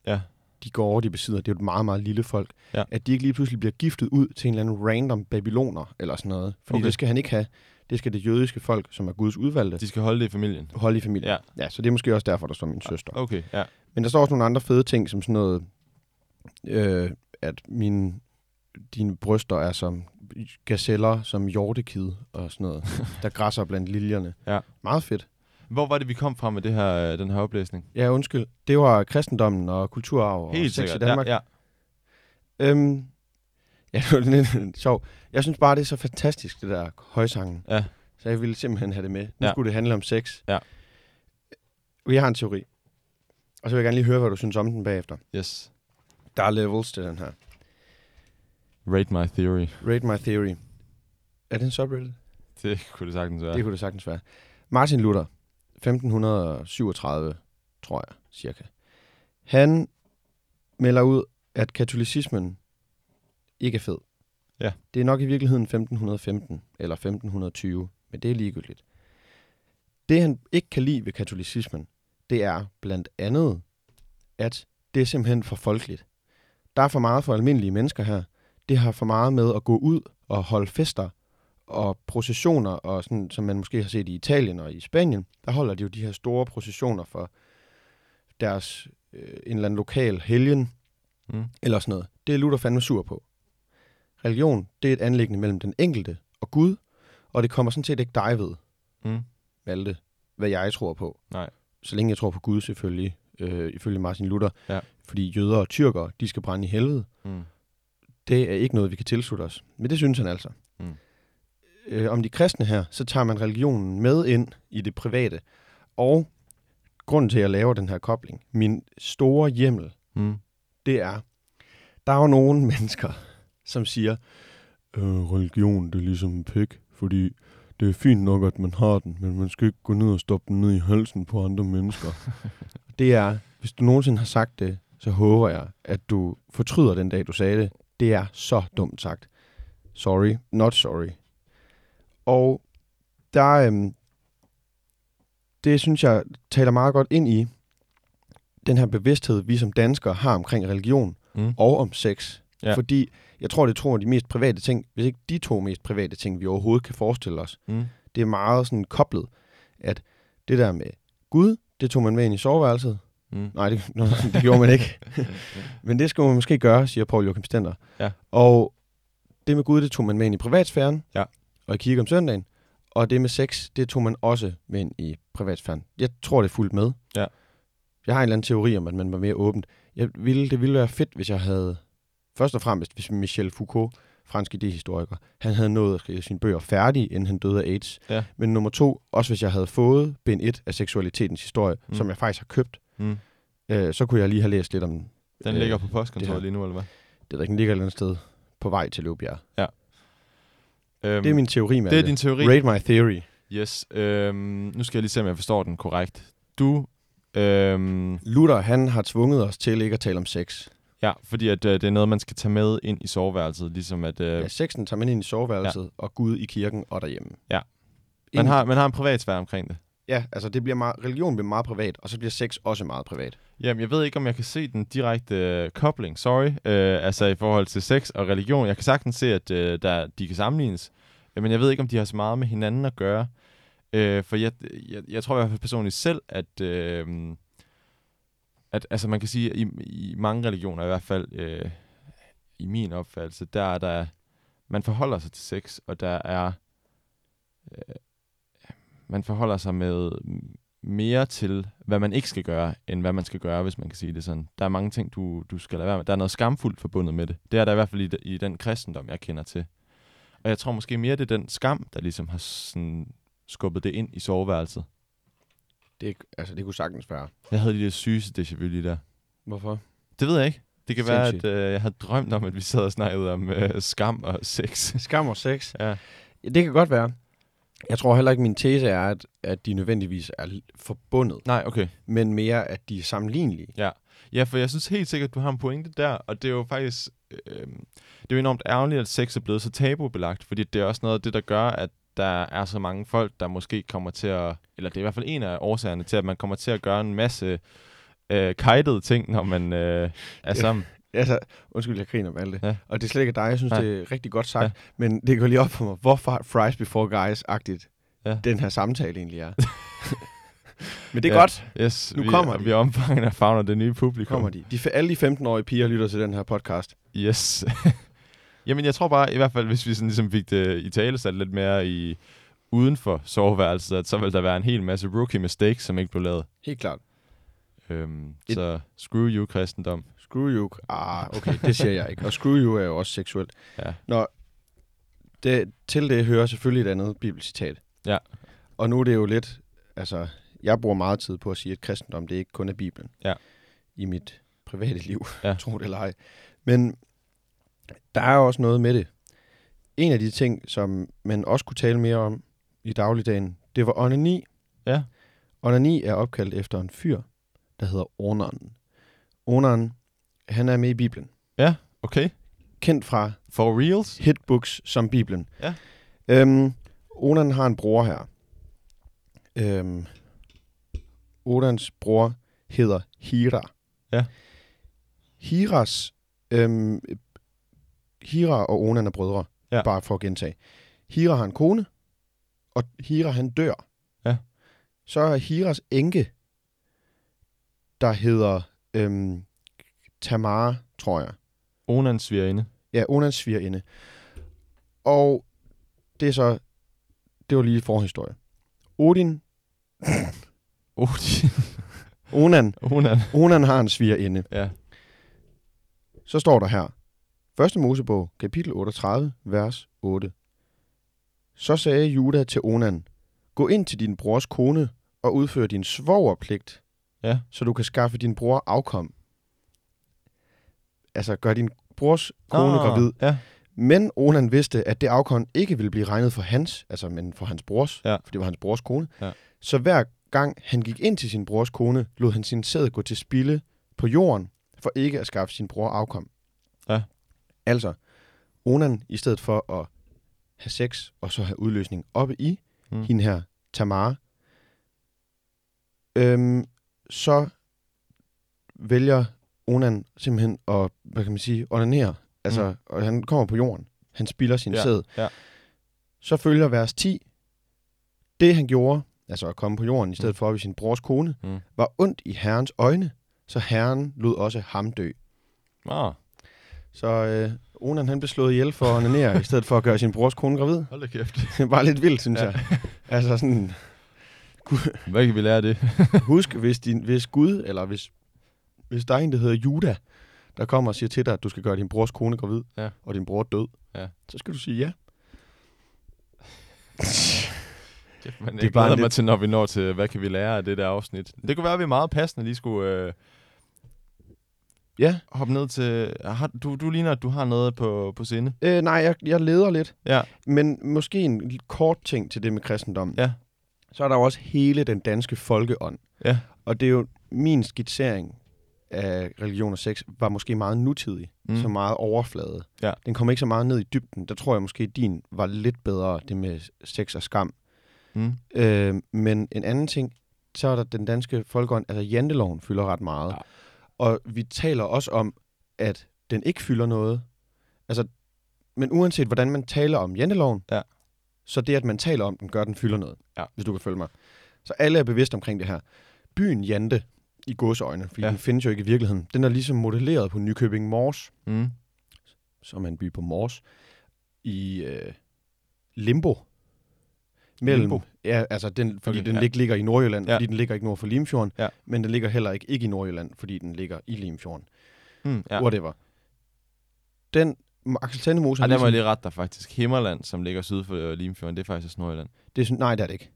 De gårde, de besidder, det er jo et meget, meget lille folk, Ja. at de ikke lige pludselig bliver giftet ud til en eller anden random babyloner, eller sådan noget. Fordi Okay. det skal han ikke have. Det skal det jødiske folk, som er Guds udvalgte, De skal holde det i familien. holde i familien. Ja. ja, så det er måske også derfor, der står min søster. Okay, ja. Men der står også nogle andre fede ting, som sådan noget, øh, at mine, dine bryster er som gazeller, som hjortekid og sådan noget, der græsser blandt liljerne. Ja. Meget fedt. Hvor var det, vi kom fra med det her, øh, den her oplæsning? Ja, undskyld. Det var kristendommen og kulturarv og Helt sex sikkert. i Danmark. Ja, ja. Øhm, ja, det var lidt sjovt. Jeg synes bare, det er så fantastisk, det der højsangen. Ja. Så jeg ville simpelthen have det med. Nu Ja. skulle det handle om sex. Ja. Jeg har en teori. Og så vil jeg gerne lige høre, hvad du synes om den bagefter. Yes. Der er levels til den her. Rate my theory. Rate my theory. Er det en subreddit? Det kunne det sagtens være. Det kunne det sagtens være. Martin Luther, 1537, tror jeg, cirka. Han melder ud, at katolicismen ikke er fed. Ja. Det er nok i virkeligheden 1515 eller 1520, men det er ligegyldigt. Det, han ikke kan lide ved katolicismen, det er blandt andet, at det er simpelthen for folkeligt. Der er for meget for almindelige mennesker her. Det har for meget med at gå ud og holde fester og processioner, og sådan, som man måske har set i Italien og i Spanien, der holder de jo de her store processioner for deres øh, en eller anden lokal helgen, Mm. eller sådan noget. Det er Luther fandme sur på. Religion, det er et anlæggende mellem den enkelte og Gud, og det kommer sådan set ikke dig ved, Mm. Malte, hvad jeg tror på. Nej. Så længe jeg tror på Gud selvfølgelig, øh, ifølge Martin Luther. Ja. Fordi jøder og tyrkere, de skal brænde i helvede. Mm. Det er ikke noget, vi kan tilslutte os. Men det synes han altså. Mm. Øh, om de kristne her, så tager man religionen med ind i det private. Og grunden til, at jeg laver den her kobling, min store hjemmel, Mm. det er, der er jo nogle mennesker, som siger, øh, religion, det er ligesom en pik, fordi det er fint nok, at man har den, men man skal ikke gå ned og stoppe den ned i halsen på andre mennesker. det er, hvis du nogensinde har sagt det, så håber jeg, at du fortryder den dag, du sagde det. Det er så dumt sagt. Sorry, not sorry. Og der, øhm, det synes jeg taler meget godt ind i den her bevidsthed, vi som danskere har omkring religion Mm. og om sex. Ja. Fordi jeg tror, det er to af de mest private ting, hvis ikke de to mest private ting, vi overhovedet kan forestille os. Mm. Det er meget sådan koblet, at det der med Gud, det tog man med ind i soveværelset. Mm. Nej, det, nå, det gjorde man ikke. Men det skal man måske gøre, siger Paul Joachim Stender. Ja. Og det med Gud, det tog man med ind i privatsfæren. Ja. Og i kirke om søndagen. Og det med sex, det tog man også med ind i privatsfæren. Jeg tror, det er fuldt med. Ja. Jeg har en eller anden teori om, at man var mere åbent. Jeg ville, det ville være fedt, hvis jeg havde... Først og fremmest, hvis Michel Foucault, fransk idehistoriker, han havde nået at skrive sine bøger færdige, inden han døde af AIDS. Ja. Men nummer to, også hvis jeg havde fået bind 1 af seksualitetens historie, Mm. som jeg faktisk har købt, Mm. øh, så kunne jeg lige have læst lidt om Den Øh, ligger på postkontoret lige nu, eller hvad? det, der den ligger et eller andet sted på vej til Løbjerg. Øhm, Det er min teori, det Malte. er din teori. Rate my theory. Yes. Øhm, nu skal jeg lige se, om jeg forstår den korrekt. Du... Øhm, Luther, han har tvunget os til ikke at tale om sex. ja, fordi at, øh, det er noget, man skal tage med ind i soveværelset, ligesom at... Øh, Ja, sexen tager man ind i soveværelset, ja. og Gud i kirken og derhjemme. Ja. Man, har, man har en privat sfære omkring det. Ja, altså det bliver meget, religion bliver meget privat, og så bliver sex også meget privat. Jamen, jeg ved ikke, om jeg kan se den direkte øh, kobling, sorry, øh, altså i forhold til sex og religion. Jeg kan sagtens se, at øh, der, de kan sammenlignes. Øh, men jeg ved ikke, om de har så meget med hinanden at gøre. Øh, for jeg, jeg, jeg tror i hvert fald personligt selv, at, øh, at altså man kan sige, at i, i mange religioner, i hvert fald øh, i min opfattelse, der er der, man forholder sig til sex, og der er, øh, man forholder sig med mere til, hvad man ikke skal gøre, end hvad man skal gøre, hvis man kan sige det sådan. Der er mange ting, du, du skal lade være med. Der er noget skamfuldt forbundet med det. Det er der i hvert fald i, i den kristendom, jeg kender til. Og jeg tror måske mere, det er den skam, der ligesom har sådan skubbet det ind i soveværelset. Det, altså, det kunne sagtens være. Jeg havde lige det sygeste déjà vu lige der. Hvorfor? Det ved jeg ikke. Det kan være, Sindssygt. at øh, jeg havde drømt om, at vi sad og snakkede om øh, skam og sex. Skam og sex. ja. Ja, Det kan godt være. Jeg tror heller ikke, min tese er, at, at de nødvendigvis er forbundet, Nej, okay. men mere, at de er sammenlignelige. Ja, for jeg synes helt sikkert, du har en pointe der, og det er jo faktisk, øh, det er jo enormt ærgerligt, at sex er blevet så tabubelagt, fordi det er også noget af det, der gør, at der er så mange folk, der måske kommer til at, eller det er i hvert fald en af årsagerne til, at man kommer til at gøre en masse øh, kajtede ting, når man øh, er sammen. Altså, undskyld, jeg griner med alt det. Ja. Og det er slet ikke dig, jeg synes, Nej. det er rigtig godt sagt. Ja. Men det går lige op for mig, hvorfor fries before guys-agtigt Ja. den her samtale egentlig er. Men det er Ja. godt, Yes, Nu vi, kommer de. vi omfanger og fagner det nye publikum. kommer de. de. Alle de 15-årige piger lytter til den her podcast. Yes. Jamen, jeg tror bare, i hvert fald, hvis vi sådan ligesom fik det i tale sat lidt mere i uden for soveværelset, at så vil der være en hel masse rookie mistakes, som ikke blev lavet. Helt klart. Øhm, Et- så screw you, kristendom. Screw you. Ah, okay, det siger jeg ikke. Og screw you er jo også seksuelt. Ja. Nå, det, til det hører selvfølgelig et andet bibelcitat. Ja. Og nu er det jo lidt, altså, jeg bruger meget tid på at sige, at kristendom, det ikke kun er Bibelen. Ja. I mit private liv, Ja. tro det eller ej. Men der er også noget med det. En af de ting, som man også kunne tale mere om i dagligdagen, det var onani. Ja. Onani er opkaldt efter en fyr, der hedder Onan. Onan, han er med i Bibelen. Okay. Kendt fra For reals? hitbooks som Bibelen. Ja. Øhm, Onan har en bror her. Øhm, Onans bror hedder Hira. Ja. Hiras, øhm, Hira og Onan er brødre, Ja. bare for at gentage. Hira har en kone, og Hira han dør. Ja. Så er Hiras enke, der hedder øhm, Tamara, tror jeg. Onans svigerinde. Ja, Onans svigerinde. Og det er så, det var lige forhistorie. Odin, Odin. Onan, Onan. Onan har en svigerinde. Ja. Så står der her, 1. Mosebog, kapitel 38, vers 8. Så sagde Juda til Onan, gå ind til din brors kone og udfør din svogerpligt, Ja. så du kan skaffe din bror afkom. Altså, gør din brors kone Ah, gravid. Ja. Men Onan vidste, at det afkom ikke ville blive regnet for hans, altså men for hans brors, Ja. for det var hans brors kone. Ja. Så hver gang han gik ind til sin brors kone, lod han sin sæd gå til spilde på jorden, for ikke at skaffe sin bror afkom. Ja. Altså, Onan, i stedet for at have sex og så have udløsning oppe i mm. hende her, Tamara, øhm, så vælger Onan simpelthen at, hvad kan man sige, onanere. Altså, mm. og han kommer på jorden. Han spilder sin Ja, sæd. ja. Så følger vers 10. Det han gjorde, altså at komme på jorden i stedet Mm. for op i sin brors kone, Mm. var ondt i herrens øjne, så herren lod også ham dø. Ah, Så øh, Onan han blev slået ihjel for at onanere, i stedet for at gøre sin brors kone gravid. hold da kæft. Det var lidt vildt, synes ja. jeg. Altså sådan, Hvad kan vi lære af det? husk, hvis, din, hvis Gud, eller hvis, hvis der er en, der hedder Juda, der kommer og siger til dig, at du skal gøre din brors kone gravid, Ja. og din bror død, Ja. så skal du sige ja. Kæft, men Det er bare glæder lidt- mig til, når vi når til, hvad kan vi lære af det der afsnit. Det kunne være, at vi meget passende lige skulle øh, Ja. hoppe ned til... Har, du, du ligner, at du har noget på, på sinde. Øh, nej, jeg, jeg leder lidt. Ja. Men måske en kort ting til det med kristendom. Ja. Så er der jo også hele den danske folkeånd. Ja. Og det er jo min skitsering af religion og sex, var måske meget nutidig, Mm. så meget overflade. Ja. Den kom ikke så meget ned i dybden. Der tror jeg måske, din var lidt bedre, det med sex og skam. Mm. Øh, men en anden ting, så er der den danske folkeånd, altså janteloven fylder ret meget. Ja. Og vi taler også om, at den ikke fylder noget. Altså, men uanset hvordan man taler om janteloven, Ja. så det, at man taler om den, gør, at den fylder noget. Ja. Hvis du kan følge mig. Så alle er bevidste omkring det her. Byen Jante i godsøjne, fordi Ja. den findes jo ikke i virkeligheden, den er ligesom modelleret på Nykøbing Mors, Mm. som er en by på Mors, i øh, Limbo. Mellem, Limbo? Ja, altså den, fordi Okay, den ja. ikke ligger i Nordjylland, Ja. fordi den ligger ikke nord for Limfjorden, Ja. men den ligger heller ikke, ikke i Nordjylland, fordi den ligger i Limfjorden. Mm, ja. Whatever. Den, Axel Sandemose Ej, der må jeg ligesom, lige rette dig faktisk. Himmerland, som ligger syd for øh, Limfjorden, det er faktisk også Nordjylland. det er, nej, det er det ikke.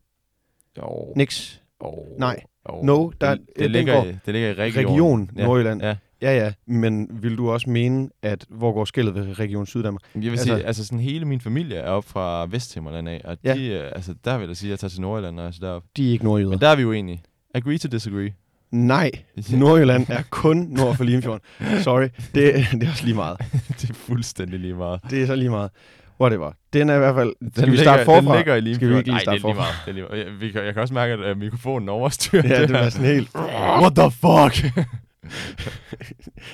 Jo. Niks. Jo. Nej. Jo. No, der- det, det, ligger, går- i, det ligger i region. Region Ja. Nordjylland. Ja. Ja, ja, men vil du også mene, at hvor går skillet ved Region Syddanmark? Jeg vil Altså- sige, altså sådan hele min familie er op fra Vesthimmerland af, og Ja. de, øh, altså der vil jeg sige, at jeg tager til Nordjylland, når jeg er derop. De er ikke nordjyder. Men der er vi jo enige. Agree to disagree. Nej, Nordjylland er kun nord for Limfjorden. Sorry, det, det er også lige meget. det er fuldstændig lige meget. Det er så lige meget. Whatever. Den er i hvert fald... Den Skal vi ligger, starte forfra? Den ligger i Limfjorden. Skal vi ikke lige Nej, starte det er lige forfra? meget. Det er lige meget. Jeg, jeg kan også mærke, at uh, mikrofonen overstyrer Ja, det her. er sådan helt... What the fuck?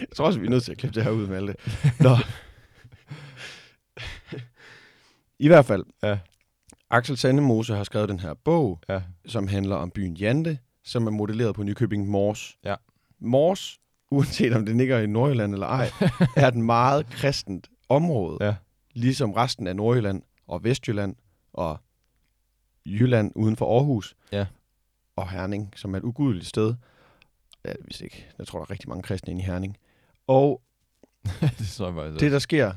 Jeg tror også, vi er nødt til at klippe det her ud med alt det. Nå. I hvert fald. Ja. Axel Sandemose har skrevet den her bog, ja. som handler om byen Jante, som er modelleret på Nykøbing Mors. Ja. Mors, uanset om det ligger i Nordjylland eller ej, er et meget kristent område. Ja. Ligesom resten af Nordjylland og Vestjylland og Jylland uden for Aarhus. Ja. Og Herning, som er et ugudeligt sted. Ja, hvis ikke. Jeg tror, der er rigtig mange kristne inde i Herning. Og det tror jeg det, der sker,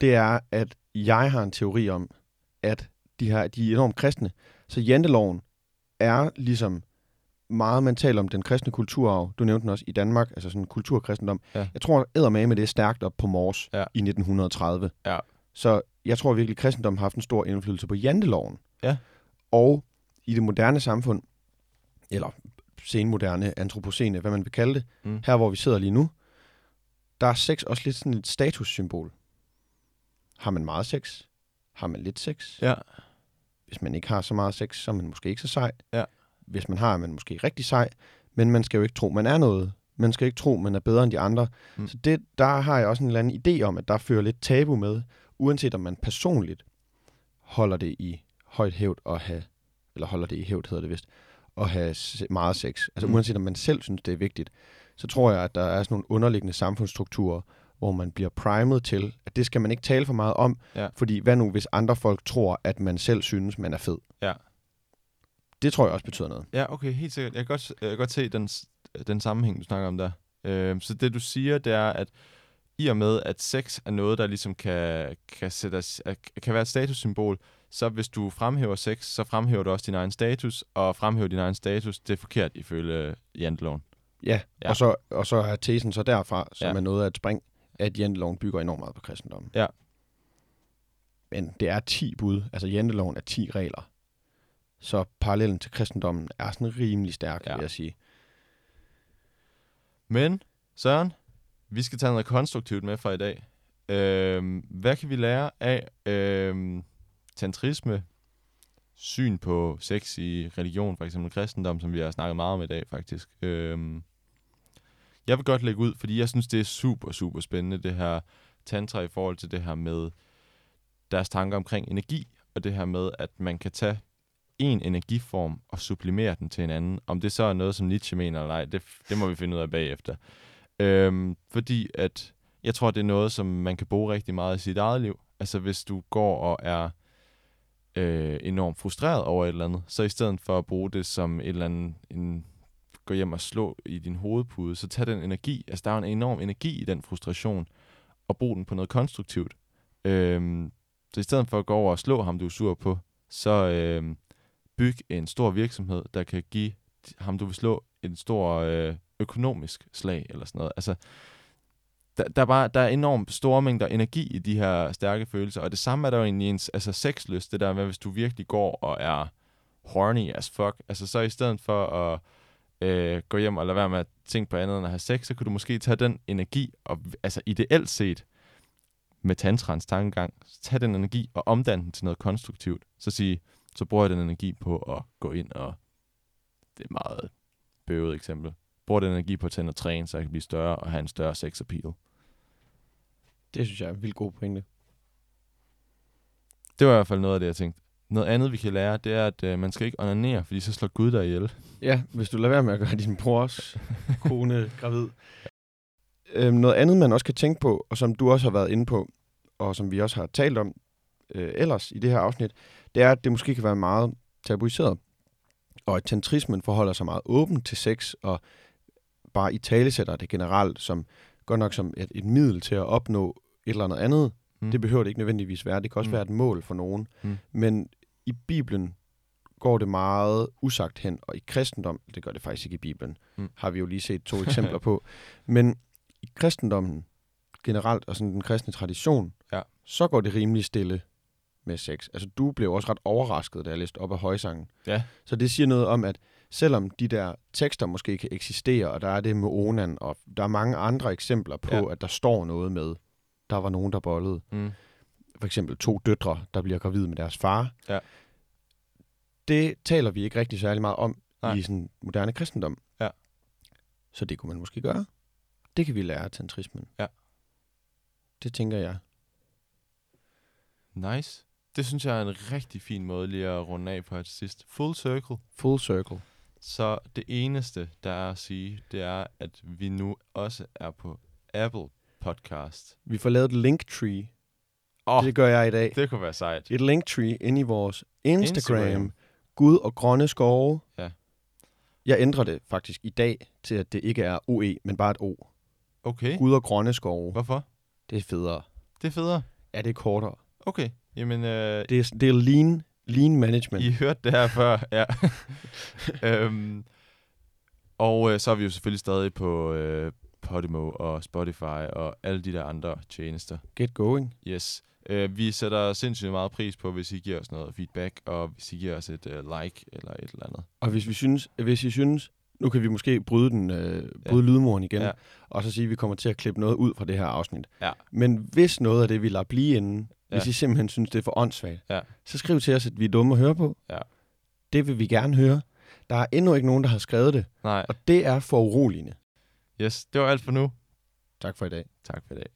det er, at jeg har en teori om, at de, her, de er enormt kristne. Så janteloven er ligesom meget, man taler om den kristne kulturarv. Du nævnte den også i Danmark, altså sådan kulturkristendom. Ja. Jeg tror, med det er stærkt op på Mors Ja. i 1930. Ja. Så jeg tror virkelig, at kristendom har haft en stor indflydelse på janteloven. Ja. Og i det moderne samfund, eller senmoderne, antropocene, hvad man vil kalde det, Mm. her hvor vi sidder lige nu, der er sex også lidt sådan et statussymbol. Har man meget sex? Har man lidt sex? Ja. Hvis man ikke har så meget sex, så er man måske ikke så sej. Ja. Hvis man har, er man måske rigtig sej. Men man skal jo ikke tro, man er noget. Man skal ikke tro, man er bedre end de andre. Mm. Så det, der har jeg også en eller anden idé om, at der fører lidt tabu med, uanset om man personligt holder det i højt hævd og have, eller holder det i hævd, hedder det vist, og have meget sex. Altså Mm. uanset om man selv synes, det er vigtigt, så tror jeg, at der er sådan nogle underliggende samfundsstrukturer, hvor man bliver primet til, at det skal man ikke tale for meget om, Ja. fordi hvad nu, hvis andre folk tror, at man selv synes, man er fed? Ja. Det tror jeg også betyder noget. Ja, okay, helt sikkert. Jeg kan godt, jeg kan godt se den, den sammenhæng, du snakker om der. Øh, så det, du siger, det er, at i og med, at sex er noget, der ligesom kan, kan, sættes, kan være et statussymbol, så hvis du fremhæver sex, så fremhæver du også din egen status, og fremhæver din egen status, det er forkert ifølge janteloven. Ja, Ja. Og, så, og så er tesen så derfra, som Ja. er noget af et spring, at janteloven bygger enormt meget på kristendommen. Ja. Men det er 10 bud, altså janteloven er 10 regler. Så parallellen til kristendommen er sådan rimelig stærk, ja. vil jeg sige. Men, Søren, vi skal tage noget konstruktivt med fra i dag. Øh, hvad kan vi lære af øh, tantrisme, syn på sex i religion, for eksempel kristendom, som vi har snakket meget om i dag faktisk. Øh, jeg vil godt lægge ud, fordi jeg synes, det er super, super spændende, det her tantra i forhold til det her med deres tanker omkring energi, og det her med, at man kan tage en energiform og sublimere den til en anden. Om det så er noget, som Nietzsche mener eller ej, det, det må vi finde ud af bagefter. Øhm, fordi at jeg tror, det er noget, som man kan bruge rigtig meget i sit eget liv. Altså hvis du går og er øh, enormt frustreret over et eller andet, så i stedet for at bruge det som et eller andet, en, gå hjem og slå i din hovedpude, så tag den energi. Altså der er en enorm energi i den frustration, og brug den på noget konstruktivt. Øhm, så i stedet for at gå over og slå ham, du er sur på, så øhm, byg en stor virksomhed, der kan give ham, du vil slå, en stor øh, økonomisk slag eller sådan noget. Altså, der, der, er bare, der er enormt store mængder energi i de her stærke følelser, og det samme er der jo egentlig i ens altså sexlyst, det der med, hvis du virkelig går og er horny as fuck, altså så i stedet for at øh, gå hjem og lade være med at tænke på andet end at have sex, så kunne du måske tage den energi, og altså ideelt set, med tantrans tankegang, tage den energi og omdanne den til noget konstruktivt. Så sige, så bruger jeg den energi på at gå ind og, det er et meget bøvet eksempel, bruger den energi på at tænde og træne, så jeg kan blive større og have en større sex appeal. Det synes jeg er en vildt god pointe. Det var i hvert fald noget af det, jeg tænkte, Noget andet, vi kan lære, det er, at øh, man skal ikke onanere, fordi så slår Gud dig ihjel. Ja, hvis du lader være med at gøre din brors kone gravid. Øhm, noget andet, man også kan tænke på, og som du også har været inde på, og som vi også har talt om øh, ellers i det her afsnit, det er, at det måske kan være meget tabuiseret. Og at tantrismen forholder sig meget åbent til sex, og bare i talesætter det generelt som godt nok som et, et middel til at opnå et eller andet andet. Mm. Det behøver det ikke nødvendigvis være. Det kan også Mm. være et mål for nogen. Mm. Men i Bibelen går det meget usagt hen, og i kristendom, det gør det faktisk ikke i Bibelen, Mm. har vi jo lige set to eksempler på. Men i kristendommen generelt, og sådan den kristne tradition, Ja. så går det rimelig stille med sex. Altså, du blev også ret overrasket, da jeg læste op af højsangen. Ja. Så det siger noget om, at selvom de der tekster måske kan eksistere, og der er det med onan, og der er mange andre eksempler på, Ja. at der står noget med, der var nogen, der bollede. Mm. For eksempel to døtre, der bliver gravide med deres far. Ja. Det taler vi ikke rigtig særlig meget om Nej. Nej. i sådan moderne kristendom. Ja. Så det kunne man måske gøre. Det kan vi lære af tantrismen. Ja. Det tænker jeg. Nice. Det synes jeg er en rigtig fin måde lige at runde af på her til sidst. Full circle. Full circle. Så det eneste, der er at sige, det er, at vi nu også er på Apple Podcast. Vi får lavet et linktree. Oh, det gør jeg i dag. det kunne være sejt. Et linktree inde i vores Instagram. Instagram. Instagram. Gud og grønne skove. Ja. Jeg ændrer det faktisk i dag til, at det ikke er OE, men bare et O. Okay. Gud og grønne skove. Hvorfor? Det er federe. Det er federe. Ja, det er kortere. Okay. Jamen, øh, Det er, det er lean, lean management. I hørte det her før, ja. øhm, og øh, så er vi jo selvfølgelig stadig på øh, Podimo og Spotify og alle de der andre tjenester. Get going. Yes. Øh, vi sætter sindssygt meget pris på, hvis I giver os noget feedback, og hvis I giver os et øh, like eller et eller andet. Og hvis vi synes, hvis I synes, nu kan vi måske bryde, den, øh, bryde ja. lydmuren igen, Ja. og så sige, at vi kommer til at klippe noget ud fra det her afsnit. Ja. Men hvis noget af det, vi lader blive inden. Ja. hvis I simpelthen synes, det er for åndssvagt, Ja. så skriv til os, at vi er dumme at høre på. Ja. Det vil vi gerne høre. Der er endnu ikke nogen, der har skrevet det, Nej. og det er for uroligende. Yes, det var alt for nu. Tak for i dag. Tak for i dag.